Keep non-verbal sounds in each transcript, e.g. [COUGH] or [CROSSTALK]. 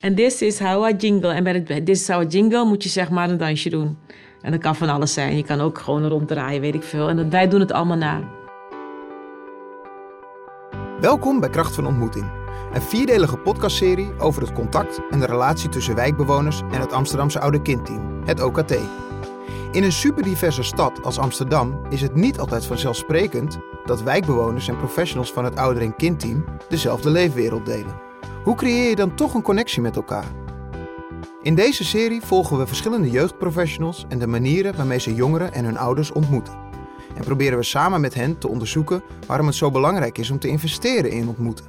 En dit is I jingle. En bij dit is how I jingle moet je zeg maar een dansje doen. En dat kan van alles zijn. Je kan ook gewoon ronddraaien, weet ik veel. En wij doen het allemaal na. Welkom bij Kracht van Ontmoeting. Een vierdelige podcastserie over het contact en de relatie tussen wijkbewoners en het Amsterdamse Oude Kindteam, het OKT. In een superdiverse stad als Amsterdam is het niet altijd vanzelfsprekend dat wijkbewoners en professionals van het ouder- en kindteam dezelfde leefwereld delen. Hoe creëer je dan toch een connectie met elkaar? In deze serie volgen we verschillende jeugdprofessionals en de manieren waarmee ze jongeren en hun ouders ontmoeten. En proberen we samen met hen te onderzoeken waarom het zo belangrijk is om te investeren in ontmoeten.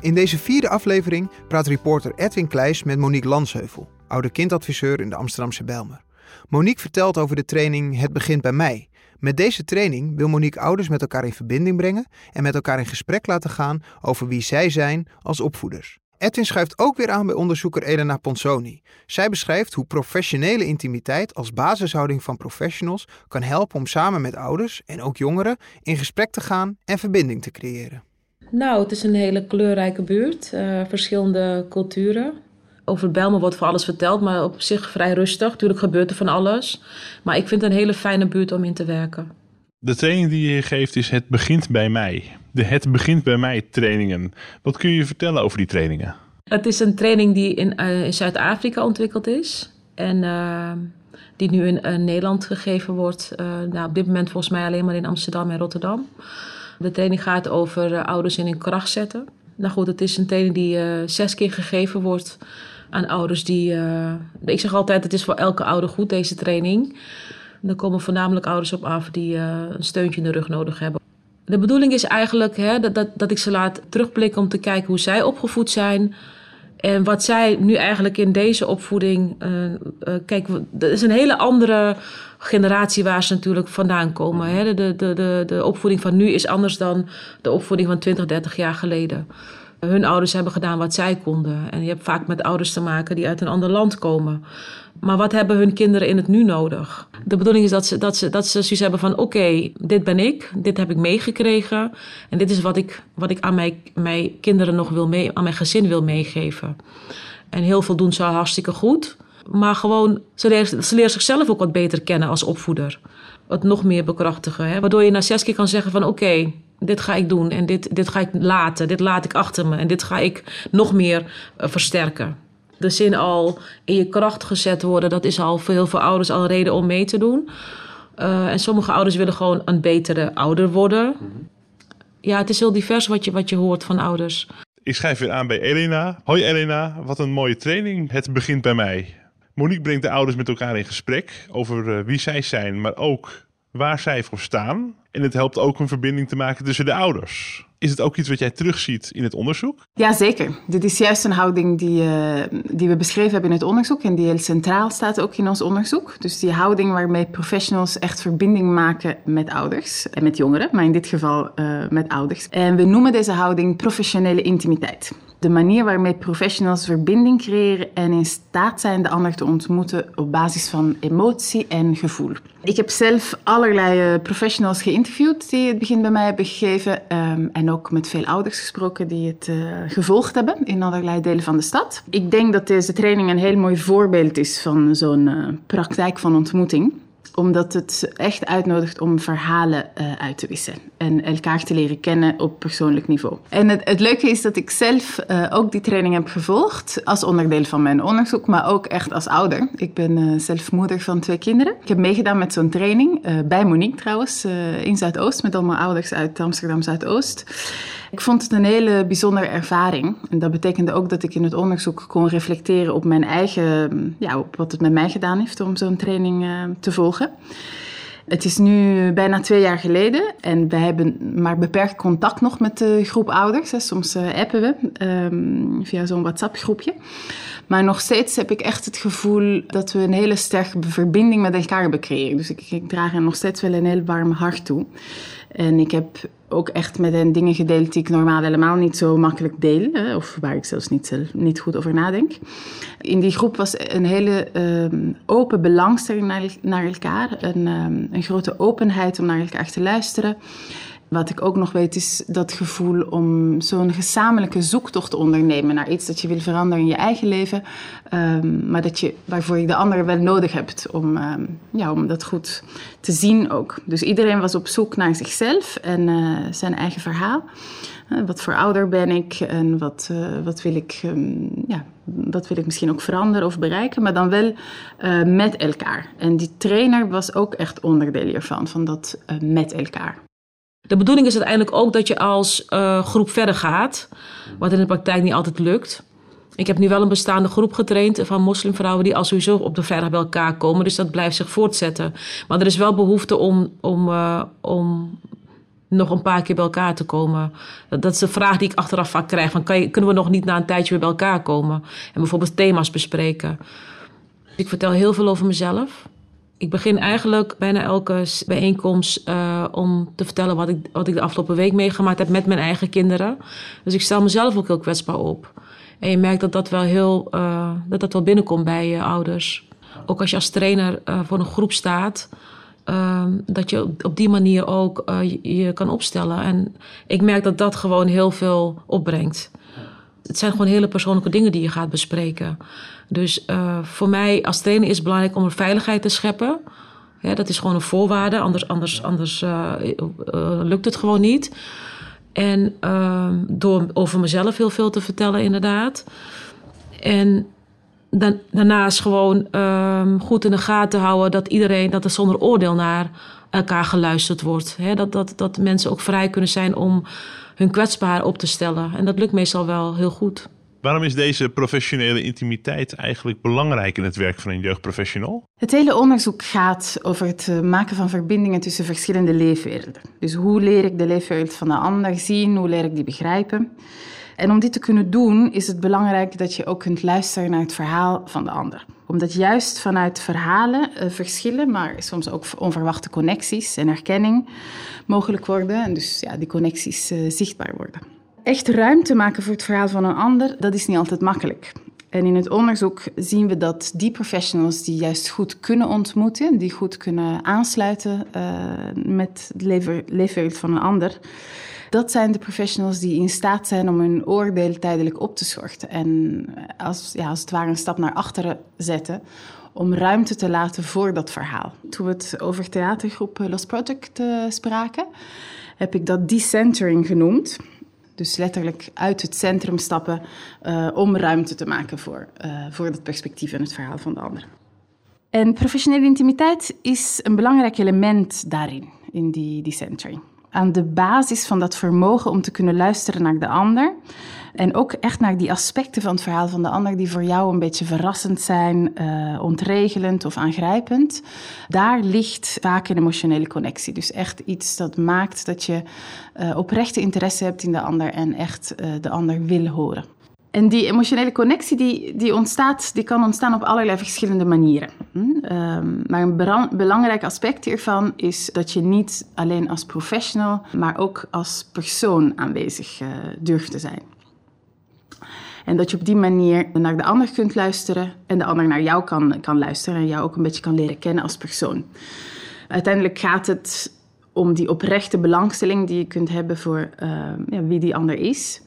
In deze vierde aflevering praat reporter Edwin Kleijs met Monique Lansheuvel, oude kindadviseur in de Amsterdamse Bijlmer. Monique vertelt over de training Het begint bij mij. Met deze training wil Monique ouders met elkaar in verbinding brengen en met elkaar in gesprek laten gaan over wie zij zijn als opvoeders. Edwin schuift ook weer aan bij onderzoeker Elena Ponsoni. Zij beschrijft hoe professionele intimiteit als basishouding van professionals kan helpen om samen met ouders en ook jongeren in gesprek te gaan en verbinding te creëren. Nou, het is een hele kleurrijke buurt, uh, verschillende culturen. Over Belmen wordt voor alles verteld, maar op zich vrij rustig. Natuurlijk gebeurt er van alles. Maar ik vind het een hele fijne buurt om in te werken. De training die je geeft is Het begint bij mij. De Het begint bij mij trainingen. Wat kun je vertellen over die trainingen? Het is een training die in, uh, in Zuid-Afrika ontwikkeld is. En uh, die nu in uh, Nederland gegeven wordt. nou, op dit moment volgens mij alleen maar in Amsterdam en Rotterdam. De training gaat over ouders in hun kracht zetten. Nou goed, het is een training die zes keer gegeven wordt aan ouders die. Uh, ik zeg altijd: het is voor elke ouder goed, deze training. Er komen voornamelijk ouders op af die uh, een steuntje in de rug nodig hebben. De bedoeling is eigenlijk hè, dat, dat, dat ik ze laat terugblikken om te kijken hoe zij opgevoed zijn. En wat zij nu eigenlijk in deze opvoeding. Uh, kijk, er is een hele andere generatie waar ze natuurlijk vandaan komen. Hè. De, de, de, de opvoeding van nu is anders dan de opvoeding van 20, 30 jaar geleden hun ouders hebben gedaan wat zij konden. En je hebt vaak met ouders te maken die uit een ander land komen. Maar wat hebben hun kinderen in het nu nodig? De bedoeling is dat ze, dat ze, dat ze zoiets hebben van: oké, dit ben ik, dit heb ik meegekregen. En dit is wat ik, wat ik aan mijn, mijn kinderen nog wil mee, aan mijn gezin wil meegeven. En heel veel doen ze hartstikke goed. Maar gewoon, ze leren, ze zichzelf ook wat beter kennen als opvoeder. Het nog meer bekrachtigen. Hè? Waardoor je na zes keer kan zeggen van oké, dit ga ik doen en dit, dit ga ik laten, dit laat ik achter me en dit ga ik nog meer uh, versterken. De zin al in je kracht gezet worden, dat is al voor heel veel ouders al een reden om mee te doen. Uh, en sommige ouders willen gewoon een betere ouder worden. Ja, het is heel divers wat je, wat je hoort van ouders. Ik schrijf weer aan bij Elena. Hoi Elena, wat een mooie training. Het begint bij mij. Monique brengt de ouders met elkaar in gesprek over uh, wie zij zijn, maar ook waar zij voor staan. En het helpt ook een verbinding te maken tussen de ouders. Is het ook iets wat jij terugziet in het onderzoek? Jazeker. Dit is juist een houding die, uh, die we beschreven hebben in het onderzoek en die heel centraal staat ook in ons onderzoek. Dus die houding waarmee professionals echt verbinding maken met ouders en met jongeren, maar in dit geval uh, met ouders. En we noemen deze houding professionele intimiteit de manier waarmee professionals verbinding creëren en in staat zijn de ander te ontmoeten op basis van emotie en gevoel. Ik heb zelf allerlei professionals geïnterviewd die het begin bij mij hebben gegeven um, en ook met veel ouders gesproken die het uh, gevolgd hebben in allerlei delen van de stad. Ik denk dat deze training een heel mooi voorbeeld is van zo'n uh, praktijk van ontmoeting omdat het echt uitnodigt om verhalen uh, uit te wisselen en elkaar te leren kennen op persoonlijk niveau. En het, het leuke is dat ik zelf uh, ook die training heb gevolgd als onderdeel van mijn onderzoek, maar ook echt als ouder. Ik ben uh, zelf moeder van twee kinderen. Ik heb meegedaan met zo'n training bij Monique trouwens in Zuidoost met allemaal ouders uit Amsterdam Zuidoost. Ik vond het een hele bijzondere ervaring. En dat betekende ook dat ik in het onderzoek kon reflecteren op mijn eigen, ja, op wat het met mij gedaan heeft om zo'n training uh, te volgen. Het is nu bijna twee jaar geleden en we hebben maar beperkt contact nog met de groep ouders. Soms uh, appen we um, via zo'n WhatsApp-groepje. Maar nog steeds heb ik echt het gevoel dat we een hele sterke verbinding met elkaar hebben. Dus ik, ik draag er nog steeds wel een heel warm hart toe. En ik heb ook echt met hen dingen gedeeld die ik normaal helemaal niet zo makkelijk deel. Hè, of waar ik zelfs niet, niet goed over nadenk. In die groep was een hele um, open belangstelling naar, naar elkaar. Een, um, een grote openheid om naar elkaar te luisteren. Wat ik ook nog weet is dat gevoel om zo'n gezamenlijke zoektocht te ondernemen naar iets dat je wil veranderen in je eigen leven, um, maar dat je, waarvoor je de ander wel nodig hebt om, um, ja, om dat goed te zien ook. Dus iedereen was op zoek naar zichzelf en uh, zijn eigen verhaal. Uh, wat voor ouder ben ik en wat, uh, wat, wil ik, um, ja, wat wil ik misschien ook veranderen of bereiken, maar dan wel met elkaar. En die trainer was ook echt onderdeel hiervan, van dat met elkaar. De bedoeling is uiteindelijk ook dat je als uh, groep verder gaat, wat in de praktijk niet altijd lukt. Ik heb nu wel een bestaande groep getraind van moslimvrouwen die al sowieso op de vrijdag bij elkaar komen. Dus dat blijft zich voortzetten. Maar er is wel behoefte om, om, uh, om nog een paar keer bij elkaar te komen. Dat, dat is de vraag die ik achteraf vaak krijg. Van, kan je, kunnen we nog niet na een tijdje weer bij elkaar komen? En bijvoorbeeld thema's bespreken. Ik vertel heel veel over mezelf. Ik begin eigenlijk bijna elke bijeenkomst uh, om te vertellen wat ik, wat ik de afgelopen week meegemaakt heb met mijn eigen kinderen. Dus ik stel mezelf ook heel kwetsbaar op. En je merkt dat dat wel heel uh, dat dat wel binnenkomt bij je ouders. Ook als je als trainer uh, voor een groep staat, dat je op die manier ook je kan opstellen. En ik merk dat dat gewoon heel veel opbrengt. Het zijn gewoon hele persoonlijke dingen die je gaat bespreken. Dus uh, voor mij als trainer is het belangrijk om een veiligheid te scheppen. Ja, dat is gewoon een voorwaarde, anders, anders, anders uh, uh, lukt het gewoon niet. En door over mezelf heel veel te vertellen, inderdaad. En dan, daarnaast gewoon ehm, goed in de gaten houden dat iedereen, dat er zonder oordeel naar elkaar geluisterd wordt. Hè? Dat, dat, dat mensen ook vrij kunnen zijn om hun kwetsbaar op te stellen. En dat lukt meestal wel heel goed. Waarom is deze professionele intimiteit eigenlijk belangrijk in het werk van een jeugdprofessional? Het hele onderzoek gaat over het maken van verbindingen tussen verschillende leefwerelden. Dus hoe leer ik de leefwereld van de ander zien, hoe leer ik die begrijpen? En om dit te kunnen doen is het belangrijk dat je ook kunt luisteren naar het verhaal van de ander. Omdat juist vanuit verhalen uh, verschillen, maar soms ook onverwachte connecties en herkenning mogelijk worden. En dus ja, die connecties uh, zichtbaar worden. Echt ruimte maken voor het verhaal van een ander, dat is niet altijd makkelijk. En in het onderzoek zien we dat die professionals die juist goed kunnen ontmoeten, die goed kunnen aansluiten uh, met de leefwereld van een ander, dat zijn de professionals die in staat zijn om hun oordeel tijdelijk op te schorten. En als, ja, als het ware een stap naar achteren zetten om ruimte te laten voor dat verhaal. Toen we het over theatergroep Lost Project uh, spraken, heb ik dat decentering genoemd. Dus letterlijk uit het centrum stappen om ruimte te maken voor, uh, voor het perspectief en het verhaal van de ander. En professionele intimiteit is een belangrijk element daarin, in die decentering. Aan de basis van dat vermogen om te kunnen luisteren naar de ander. En ook echt naar die aspecten van het verhaal van de ander die voor jou een beetje verrassend zijn, uh, ontregelend of aangrijpend. Daar ligt vaak een emotionele connectie. Dus echt iets dat maakt dat je uh, oprechte interesse hebt in de ander en echt uh, de ander wil horen. En die emotionele connectie die, die ontstaat, die kan ontstaan op allerlei verschillende manieren. Hm? Um, maar een belangrijk aspect hiervan is dat je niet alleen als professional, maar ook als persoon aanwezig uh, durft te zijn. En dat je op die manier naar de ander kunt luisteren en de ander naar jou kan, kan luisteren en jou ook een beetje kan leren kennen als persoon. Uiteindelijk gaat het om die oprechte belangstelling die je kunt hebben voor uh, ja, wie die ander is.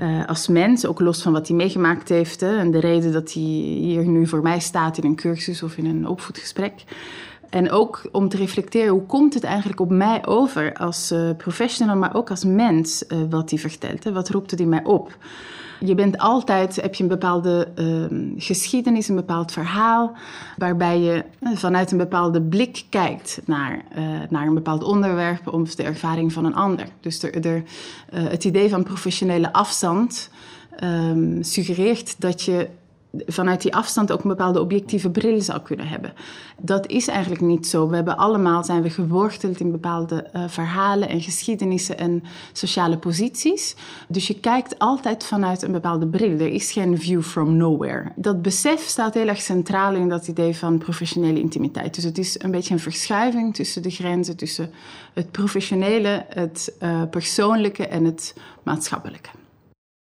Uh, als mens, ook los van wat hij meegemaakt heeft hè, en de reden dat hij hier nu voor mij staat in een cursus of in een opvoedgesprek. En ook om te reflecteren, hoe komt het eigenlijk op mij over als uh, professional, maar ook als mens, uh, wat hij vertelt? Hè? Wat roept het in mij op? Je bent altijd, heb je een bepaalde uh, geschiedenis, een bepaald verhaal, waarbij je vanuit een bepaalde blik kijkt naar, uh, naar een bepaald onderwerp of de ervaring van een ander. Dus er, er, uh, het idee van professionele afstand um, suggereert dat je vanuit die afstand ook een bepaalde objectieve bril zou kunnen hebben. Dat is eigenlijk niet zo. We hebben allemaal zijn we geworteld in bepaalde uh, verhalen en geschiedenissen en sociale posities. Dus je kijkt altijd vanuit een bepaalde bril. Er is geen view from nowhere. Dat besef staat heel erg centraal in dat idee van professionele intimiteit. Dus het is een beetje een verschuiving tussen de grenzen tussen het professionele, het uh, persoonlijke en het maatschappelijke.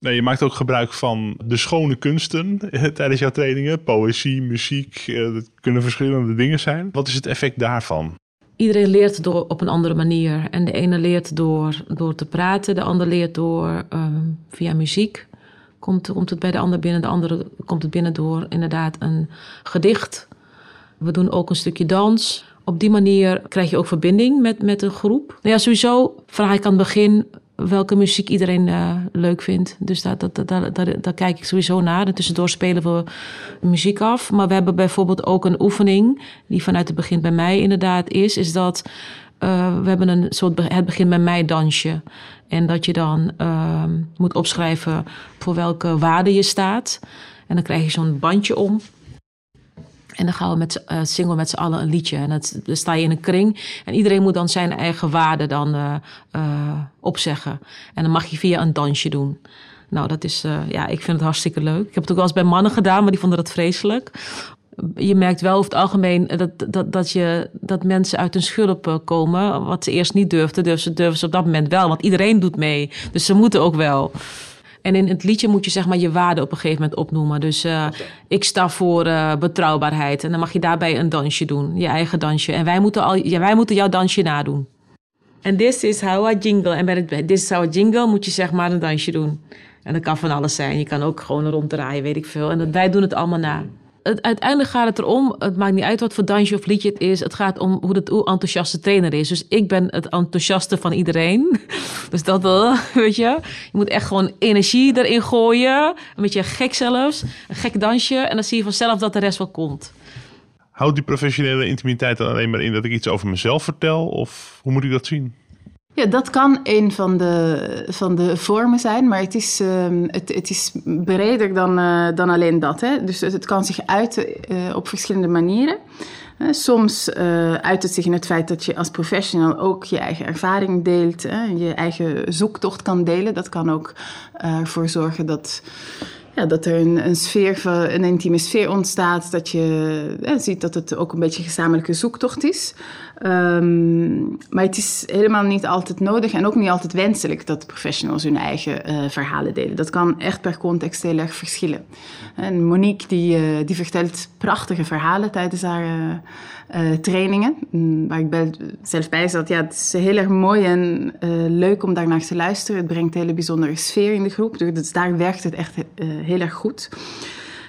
Nee, je maakt ook gebruik van de schone kunsten tijdens jouw trainingen. Poëzie, muziek, dat kunnen verschillende dingen zijn. Wat is het effect daarvan? iedereen leert door, op een andere manier. En de ene leert door, door te praten, de ander leert door ehm, via muziek. Komt, komt het bij de ander binnen, de andere komt het binnen door inderdaad een gedicht. We doen ook een stukje dans. Op die manier krijg je ook verbinding met, met een groep. Nou ja, sowieso vraag ik aan het begin welke muziek iedereen uh, leuk vindt. Dus daar, daar, daar, daar, daar kijk ik sowieso naar. En tussendoor spelen we muziek af. Maar we hebben bijvoorbeeld ook een oefening... die vanuit het begin bij mij inderdaad is... is dat uh, we hebben een soort het begin bij mij dansje. En dat je dan uh, moet opschrijven voor welke waarde je staat. En dan krijg je zo'n bandje om... En dan gaan we met, uh, zingen we met z'n allen een liedje. En dan sta je in een kring. En iedereen moet dan zijn eigen waarde dan uh, uh, opzeggen. En dan mag je via een dansje doen. Nou, dat is, ja, ik vind het hartstikke leuk. Ik heb het ook wel eens bij mannen gedaan, maar die vonden dat vreselijk. Je merkt wel over het algemeen dat, dat, dat, je, dat mensen uit hun schulp komen. Wat ze eerst niet durfden, durven durven ze op dat moment wel. Want iedereen doet mee. Dus ze moeten ook wel. En in het liedje moet je zeg maar je waarde op een gegeven moment opnoemen. Dus uh, ik sta voor uh, betrouwbaarheid. En dan mag je daarbij een dansje doen, je eigen dansje. En wij moeten, al, ja, wij moeten jouw dansje nadoen. En this is how I jingle. En bij het this is how I jingle moet je zeg maar een dansje doen. En dat kan van alles zijn. Je kan ook gewoon ronddraaien, weet ik veel. En dat, wij doen het allemaal na het, uiteindelijk gaat het erom, het maakt niet uit wat voor dansje of liedje het is. Het gaat om hoe, het, hoe enthousiaste trainer is. Dus ik ben het enthousiaste van iedereen. [LAUGHS] Dus dat, uh, [LAUGHS] weet je. Je moet echt gewoon energie erin gooien. Een beetje gek zelfs. Een gek dansje. En dan zie je vanzelf dat de rest wel komt. Houdt die professionele intimiteit dan alleen maar in dat ik iets over mezelf vertel? Of hoe moet ik dat zien? Ja, dat kan een van de, van de vormen zijn, maar het is, uh, het, het is breder dan, uh, dan alleen dat. Hè? Dus het, kan zich uiten uh, op verschillende manieren. soms uh, uit het zich in het feit dat je als professional ook je eigen ervaring deelt, hè? je eigen zoektocht kan delen. Dat kan ook ervoor zorgen dat ja, dat er een, een, sfeer, een intieme sfeer ontstaat. Dat je ziet dat het ook een beetje een gezamenlijke zoektocht is. Um, maar het is helemaal niet altijd nodig en ook niet altijd wenselijk dat professionals hun eigen uh, verhalen delen. Dat kan echt per context heel erg verschillen. En Monique die, uh, die vertelt prachtige verhalen tijdens haar uh, trainingen. Mm, waar ik bij, zelf bij zat. Ja, het is heel erg mooi en leuk om daarnaar te luisteren. Het brengt een hele bijzondere sfeer in de groep. Dus daar werkt het echt heel erg goed.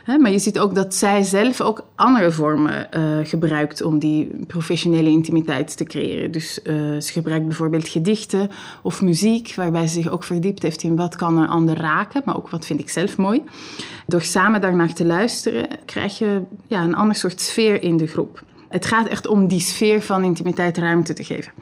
Maar je ziet ook dat zij zelf ook andere vormen uh, gebruikt om die professionele intimiteit te creëren. Dus uh, ze gebruikt bijvoorbeeld gedichten of muziek, waarbij ze zich ook verdiept heeft in wat kan een ander raken, maar ook wat vind ik zelf mooi. Door samen daarnaar te luisteren, krijg je ja, een ander soort sfeer in de groep. Het gaat echt om die sfeer van intimiteit ruimte te geven.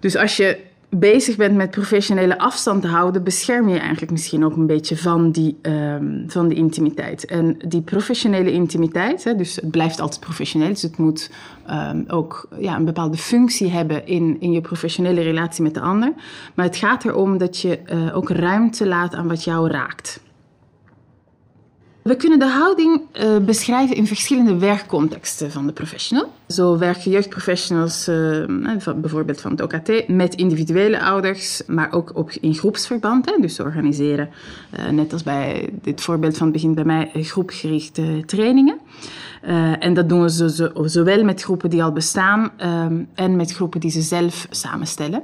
Dus als je bezig bent met professionele afstand te houden, bescherm je eigenlijk misschien ook een beetje van die, um, van die intimiteit. En die professionele intimiteit, hè, dus het blijft altijd professioneel, dus het moet um, ook ja, een bepaalde functie hebben in, in je professionele relatie met de ander. Maar het gaat erom dat je uh, ook ruimte laat aan wat jou raakt. We kunnen de houding uh, beschrijven in verschillende werkcontexten van de professional. Zo werken jeugdprofessionals, van, bijvoorbeeld van het OKT, met individuele ouders, maar ook op, in groepsverband. Hè, dus organiseren, uh, net als bij dit voorbeeld van het begin bij mij, groepgerichte trainingen. En dat doen zo, zowel met groepen die al bestaan um, en met groepen die ze zelf samenstellen.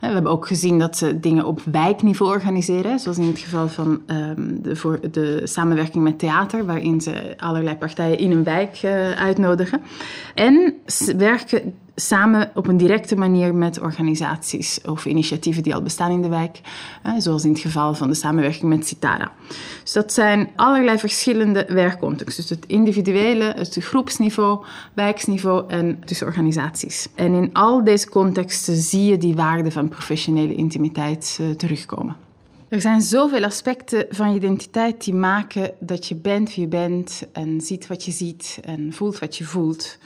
We hebben ook gezien dat ze dingen op wijkniveau organiseren, zoals in het geval van um, de, de samenwerking met theater, waarin ze allerlei partijen in een wijk uh, uitnodigen. En werken samen op een directe manier met organisaties of initiatieven die al bestaan in de wijk, zoals in het geval van de samenwerking met Citara. Dus dat zijn allerlei verschillende werkcontexten. Dus het individuele, het groepsniveau, wijksniveau en tussen organisaties. En in al deze contexten zie je die waarde van professionele intimiteit uh, terugkomen. Er zijn zoveel aspecten van je identiteit die maken dat je bent wie je bent en ziet wat je ziet en voelt wat je voelt.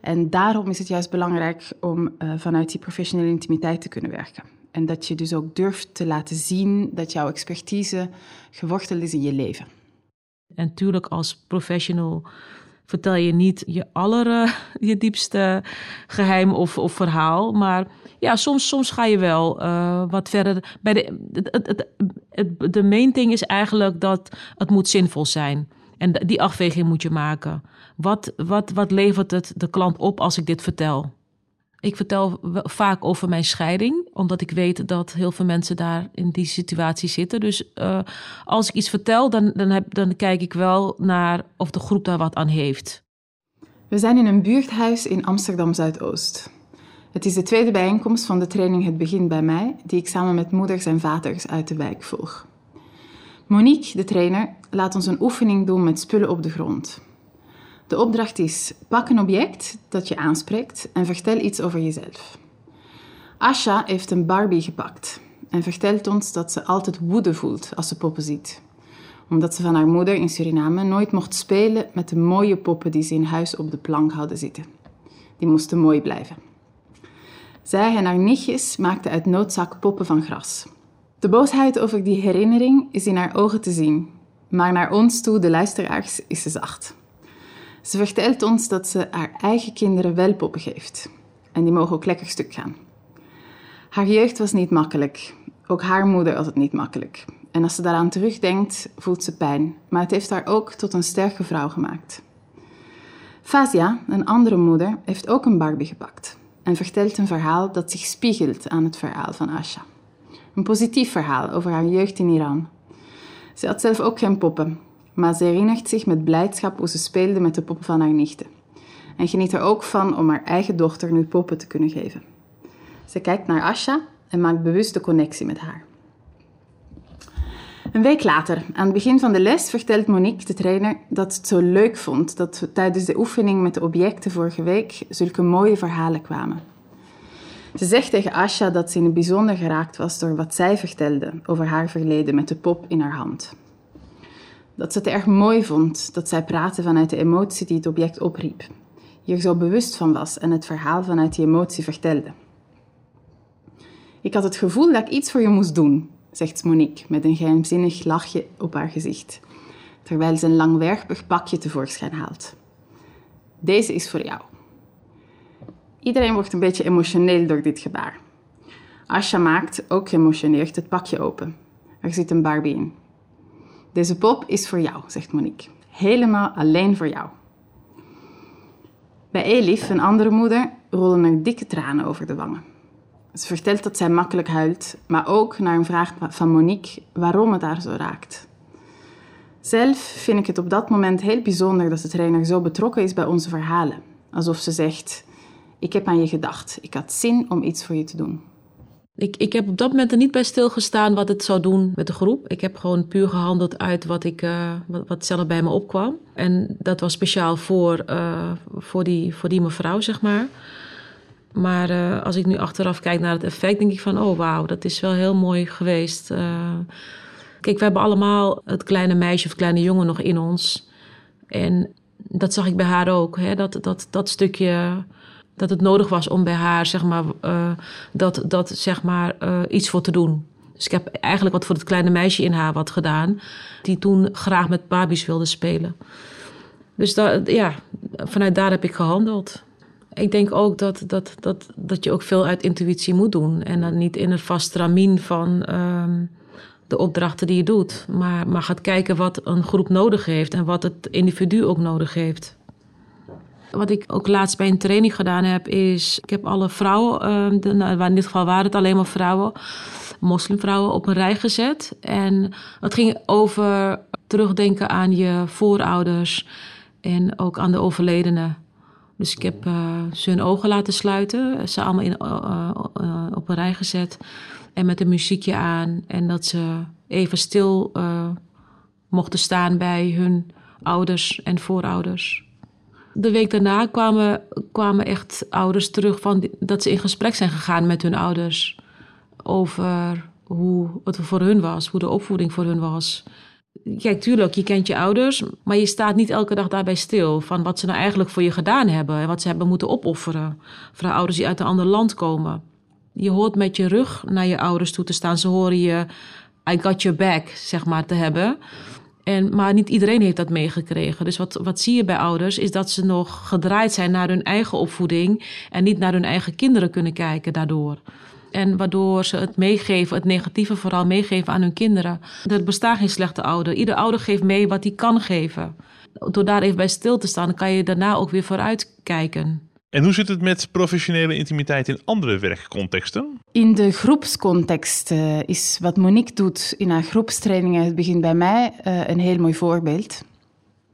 En daarom is het juist belangrijk om uh, vanuit die professionele intimiteit te kunnen werken. En dat je dus ook durft te laten zien dat jouw expertise geworteld is in je leven. En natuurlijk als professional vertel je niet je aller, je diepste geheim of, of verhaal. Maar ja, soms, soms ga je wel uh, wat verder. Bij de, het, het, de main thing is eigenlijk dat het moet zinvol zijn. En die afweging moet je maken. Wat, wat, wat levert het de klant op als ik dit vertel? Ik vertel vaak over mijn scheiding, omdat ik weet dat heel veel mensen daar in die situatie zitten. Dus uh, als ik iets vertel, dan, dan, heb, dan kijk ik wel naar of de groep daar wat aan heeft. We zijn in een buurthuis in Amsterdam Zuidoost. Het is de tweede bijeenkomst van de training Het Begint bij mij, die ik samen met moeders en vaders uit de wijk volg. Monique, de trainer, laat ons een oefening doen met spullen op de grond. De opdracht is: pak een object dat je aanspreekt en vertel iets over jezelf. Asha heeft een Barbie gepakt en vertelt ons dat ze altijd woede voelt als ze poppen ziet. Omdat ze van haar moeder in Suriname nooit mocht spelen met de mooie poppen die ze in huis op de plank hadden zitten. Die moesten mooi blijven. Zij en haar nichtjes maakten uit noodzak poppen van gras. De boosheid over die herinnering is in haar ogen te zien, maar naar ons toe, de luisteraars, is ze zacht. Ze vertelt ons dat ze haar eigen kinderen wel poppen geeft. En die mogen ook lekker stuk gaan. Haar jeugd was niet makkelijk. Ook haar moeder had het niet makkelijk. En als ze daaraan terugdenkt, voelt ze pijn. Maar het heeft haar ook tot een sterke vrouw gemaakt. Fazia, een andere moeder, heeft ook een Barbie gepakt. En vertelt een verhaal dat zich spiegelt aan het verhaal van Asha. Een positief verhaal over haar jeugd in Iran. Ze had zelf ook geen poppen, maar ze herinnert zich met blijdschap hoe ze speelde met de poppen van haar nichten. En geniet er ook van om haar eigen dochter nu poppen te kunnen geven. Ze kijkt naar Asha en maakt bewust de connectie met haar. Een week later, aan het begin van de les, vertelt Monique, de trainer, dat ze het zo leuk vond dat tijdens de oefening met de objecten vorige week zulke mooie verhalen kwamen. Ze zegt tegen Asha dat ze in het bijzonder geraakt was door wat zij vertelde over haar verleden met de pop in haar hand. Dat ze het erg mooi vond dat zij praatte vanuit de emotie die het object opriep, hier zo bewust van was en het verhaal vanuit die emotie vertelde. Ik had het gevoel dat ik iets voor je moest doen, zegt Monique met een geheimzinnig lachje op haar gezicht, terwijl ze een langwerpig pakje tevoorschijn haalt. Deze is voor jou. Iedereen wordt een beetje emotioneel door dit gebaar. Asha maakt, ook geëmotioneerd, het pakje open. Er zit een Barbie in. Deze pop is voor jou, zegt Monique. Helemaal alleen voor jou. Bij Elif, een andere moeder, rollen er dikke tranen over de wangen. Ze vertelt dat zij makkelijk huilt, maar ook naar een vraag van Monique waarom het haar zo raakt. Zelf vind ik het op dat moment heel bijzonder dat de trainer zo betrokken is bij onze verhalen. Alsof ze zegt: Ik heb aan je gedacht, ik had zin om iets voor je te doen. Ik, ik heb op dat moment er niet bij stilgestaan wat het zou doen met de groep. Ik heb gewoon puur gehandeld uit wat, ik, uh, wat, zelf bij me opkwam. En dat was speciaal voor, uh, voor, die, voor die mevrouw, zeg maar. Maar uh, als ik nu achteraf kijk naar het effect, denk ik van... oh, wauw, dat is wel heel mooi geweest. kijk, we hebben allemaal het kleine meisje of kleine jongen nog in ons. En dat zag ik bij haar ook, hè? Dat, dat, dat stukje dat het nodig was om bij haar zeg maar, uh, dat, dat, zeg maar, iets voor te doen. Dus ik heb eigenlijk wat voor het kleine meisje in haar wat gedaan, die toen graag met Barbies wilde spelen. Dus ja, vanuit daar heb ik gehandeld. Ik denk ook dat, dat, dat, dat je ook veel uit intuïtie moet doen. En dan niet in een vast ramien van uh, de opdrachten die je doet. Maar, maar gaat kijken wat een groep nodig heeft en wat het individu ook nodig heeft. Wat ik ook laatst bij een training gedaan heb, is... Ik heb alle vrouwen, de, nou, in dit geval waren het alleen maar vrouwen... moslimvrouwen op een rij gezet. En het ging over terugdenken aan je voorouders... en ook aan de overledenen. Dus ik heb uh, ze hun ogen laten sluiten. Ze allemaal in, uh, uh, op een rij gezet. En met een muziekje aan. En dat ze even stil mochten staan bij hun ouders en voorouders. De week daarna kwamen, kwamen echt ouders terug van dat ze in gesprek zijn gegaan met hun ouders. Over hoe het voor hun was, hoe de opvoeding voor hun was. Kijk, tuurlijk, je kent je ouders, maar je staat niet elke dag daarbij stil van wat ze nou eigenlijk voor je gedaan hebben en wat ze hebben moeten opofferen. Voor ouders die uit een ander land komen. Je hoort met je rug naar je ouders toe te staan. Ze horen je I got your back, zeg maar, te hebben. En, maar niet iedereen heeft dat meegekregen. Dus wat, wat zie je bij ouders is dat ze nog gedraaid zijn naar hun eigen opvoeding en niet naar hun eigen kinderen kunnen kijken daardoor. En waardoor ze het meegeven, het negatieve vooral meegeven aan hun kinderen. Er bestaat geen slechte ouder. Ieder ouder geeft mee wat hij kan geven. Door daar even bij stil te staan, kan je daarna ook weer vooruit kijken. En hoe zit het met professionele intimiteit in andere werkcontexten? In de groepscontext uh, is wat Monique doet in haar groepstrainingen, het begint bij mij, uh, een heel mooi voorbeeld.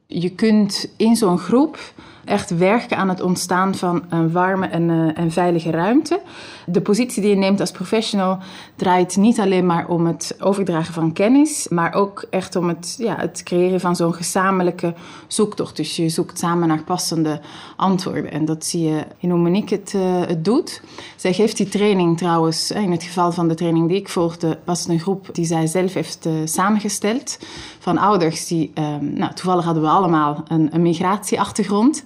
Je kunt in zo'n groep echt werken aan het ontstaan van een warme en, uh, en veilige ruimte. De positie die je neemt als professional draait niet alleen maar om het overdragen van kennis, maar ook echt om het, ja, het creëren van zo'n gezamenlijke zoektocht. Dus je zoekt samen naar passende antwoorden. En dat zie je in hoe Monique het, het doet. Zij geeft die training trouwens, in het geval van de training die ik volgde, was het een groep die zij zelf heeft samengesteld van ouders die, nou, toevallig hadden we allemaal een, een migratieachtergrond.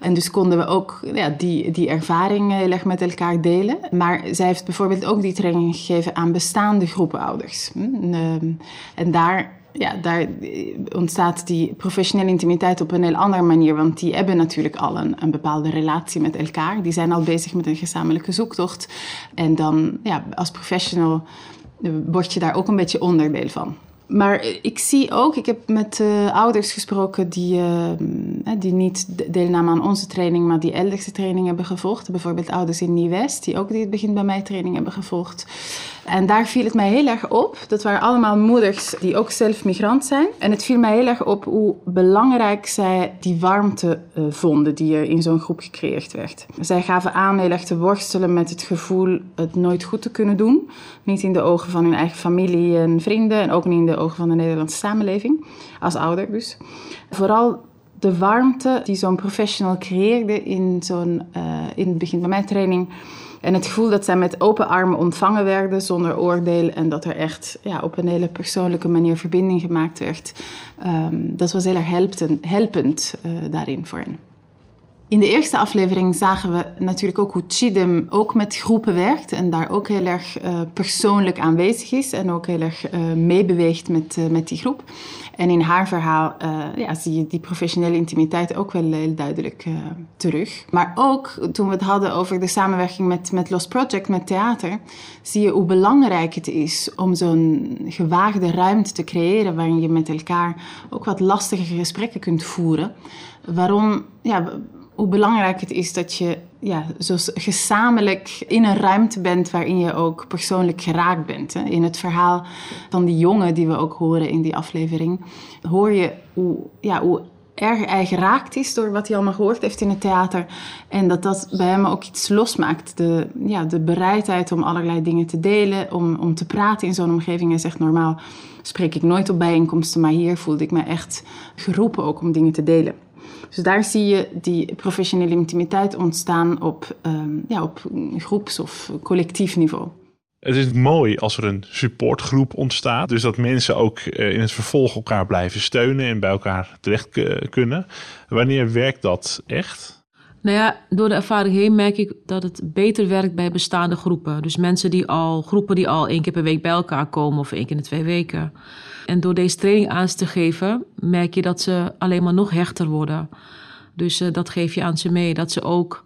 En dus konden we ook ja, die, die ervaring heel erg met elkaar delen. Maar zij heeft bijvoorbeeld ook die training gegeven aan bestaande groepen ouders. Hm, en daar ja, daar ontstaat die professionele intimiteit op een heel andere manier. Want die hebben natuurlijk al een, een, bepaalde relatie met elkaar. Die zijn al bezig met een gezamenlijke zoektocht. En dan, ja, als professional word je daar ook een beetje onderdeel van. Maar ik zie ook, ik heb met uh, ouders gesproken die, uh, die niet deelnamen aan onze training, maar die elders de training hebben gevolgd. Bijvoorbeeld ouders in Nieuw-West, die ook die het begin bij mij training hebben gevolgd. En daar viel het mij heel erg op. Dat waren allemaal moeders die ook zelf migrant zijn. En het viel mij heel erg op hoe belangrijk zij die warmte uh, vonden die er in zo'n groep gecreëerd werd. Zij gaven aan heel erg te worstelen met het gevoel het nooit goed te kunnen doen. Niet in de ogen van hun eigen familie en vrienden en ook niet in de ogen van de Nederlandse samenleving, als ouder dus. Vooral de warmte die zo'n professional creëerde in, zo'n, uh, in het begin van mijn training. En het gevoel dat zij met open armen ontvangen werden, zonder oordeel. En dat er echt ja, op een hele persoonlijke manier verbinding gemaakt werd. Um, dat was heel erg helpend, helpend uh, daarin voor hen. In de eerste aflevering zagen we natuurlijk ook hoe Chidem ook met groepen werkt en daar ook heel erg uh, persoonlijk aanwezig is en ook heel erg uh, meebeweegt met, uh, met die groep. En in haar verhaal ja, zie je die professionele intimiteit ook wel heel duidelijk terug. Maar ook toen we het hadden over de samenwerking met, met Lost Project, met theater, zie je hoe belangrijk het is om zo'n gewaagde ruimte te creëren waarin je met elkaar ook wat lastige gesprekken kunt voeren. Waarom, ja, hoe belangrijk het is dat je ja, zo gezamenlijk in een ruimte bent waarin je ook persoonlijk geraakt bent. Hè. In het verhaal van die jongen die we ook horen in die aflevering, hoor je hoe, ja, hoe erg hij geraakt is door wat hij allemaal gehoord heeft in het theater. En dat dat bij hem ook iets losmaakt. De, ja, de bereidheid om allerlei dingen te delen, om, om te praten in zo'n omgeving. Hij zegt normaal spreek ik nooit op bijeenkomsten, maar hier voelde ik me echt geroepen ook om dingen te delen. Dus daar zie je die professionele intimiteit ontstaan op, um, ja, op groeps- of collectief niveau. Het is mooi als er een supportgroep ontstaat. Dus dat mensen ook in het vervolg elkaar blijven steunen en bij elkaar terecht kunnen. Wanneer werkt dat echt? Nou ja, door de ervaring heen merk ik dat het beter werkt bij bestaande groepen. Dus mensen die al, groepen die al één keer per week bij elkaar komen of één keer in twee weken. En door deze training aan te geven, merk je dat ze alleen maar nog hechter worden. Dus uh, dat geef je aan ze mee, dat ze ook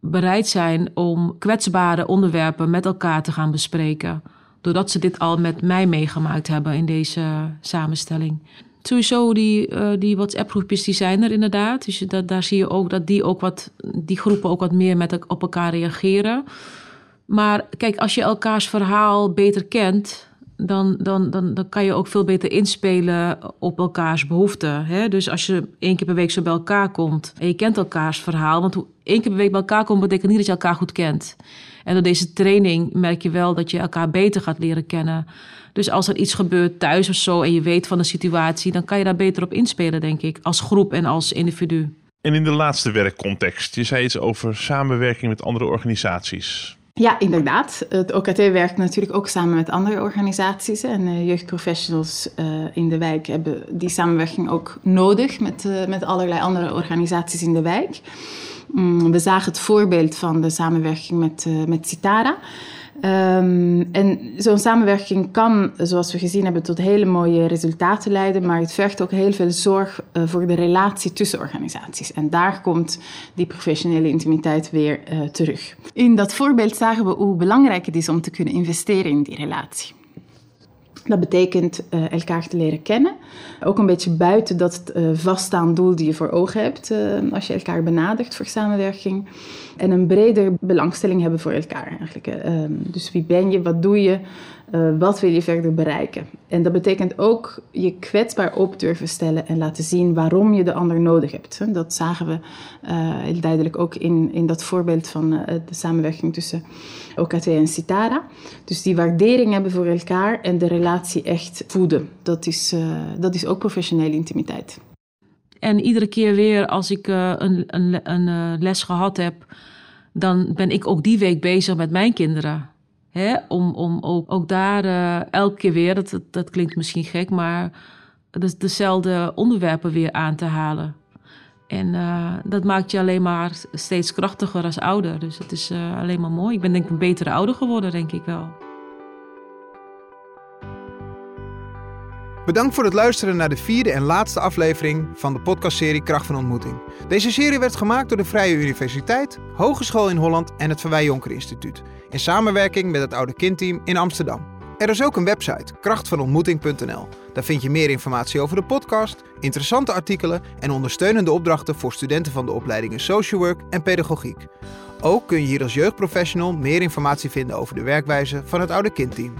bereid zijn om kwetsbare onderwerpen met elkaar te gaan bespreken. Doordat ze dit al met mij meegemaakt hebben in deze samenstelling. Sowieso die, uh, die WhatsApp-groepjes, die zijn er inderdaad. Dus dat, daar zie je ook dat die, ook wat, die groepen ook wat meer met, op elkaar reageren. Maar kijk, als je elkaars verhaal beter kent, dan, dan, dan, dan kan je ook veel beter inspelen op elkaars behoeften. Hè? Dus als je één keer per week zo bij elkaar komt en je kent elkaars verhaal, want één keer per week bij elkaar komt betekent niet dat je elkaar goed kent. En door deze training merk je wel dat je elkaar beter gaat leren kennen. Dus als er iets gebeurt thuis of zo en je weet van de situatie, dan kan je daar beter op inspelen, denk ik, als groep en als individu. En in de laatste werkcontext, je zei iets over samenwerking met andere organisaties. Ja, inderdaad. Het OKT werkt natuurlijk ook samen met andere organisaties. En uh, jeugdprofessionals uh, in de wijk hebben die samenwerking ook nodig met, uh, met allerlei andere organisaties in de wijk. Um, we zagen het voorbeeld van de samenwerking met, met Citara. Um, en zo'n samenwerking kan, zoals we gezien hebben, tot hele mooie resultaten leiden, maar het vergt ook heel veel zorg uh, voor de relatie tussen organisaties. En daar komt die professionele intimiteit weer uh, terug. In dat voorbeeld zagen we hoe belangrijk het is om te kunnen investeren in die relatie. Dat betekent uh, elkaar te leren kennen. Ook een beetje buiten dat uh, vaststaand doel die je voor ogen hebt uh, als je elkaar benadert voor samenwerking. En een breder belangstelling hebben voor elkaar eigenlijk. Ehm, dus wie ben je, wat doe je, wat wil je verder bereiken. En dat betekent ook je kwetsbaar op durven stellen en laten zien waarom je de ander nodig hebt. Dat zagen we heel duidelijk ook in, in dat voorbeeld van de samenwerking tussen OKT en Citara. Dus die waardering hebben voor elkaar en de relatie echt voeden. Dat is, dat is ook professionele intimiteit. En iedere keer weer als ik een, een, een les gehad heb, dan ben ik ook die week bezig met mijn kinderen. Om, om ook, ook daar elke keer weer, dat, dat, klinkt misschien gek, maar dezelfde onderwerpen weer aan te halen. En uh, dat maakt je alleen maar steeds krachtiger als ouder. Dus het is uh, alleen maar mooi. Ik ben denk ik een betere ouder geworden, denk ik wel. Bedankt voor het luisteren naar de vierde en laatste aflevering van de podcastserie Kracht van Ontmoeting. Deze serie werd gemaakt door de Vrije Universiteit, Hogeschool in Holland en het Verwij Jonker Instituut. In samenwerking met het Oude Kindteam in Amsterdam. Er is ook een website, krachtvanontmoeting.nl. Daar vind je meer informatie over de podcast, interessante artikelen en ondersteunende opdrachten voor studenten van de opleidingen Social Work en Pedagogiek. Ook kun je hier als jeugdprofessional meer informatie vinden over de werkwijze van het Oude Kindteam.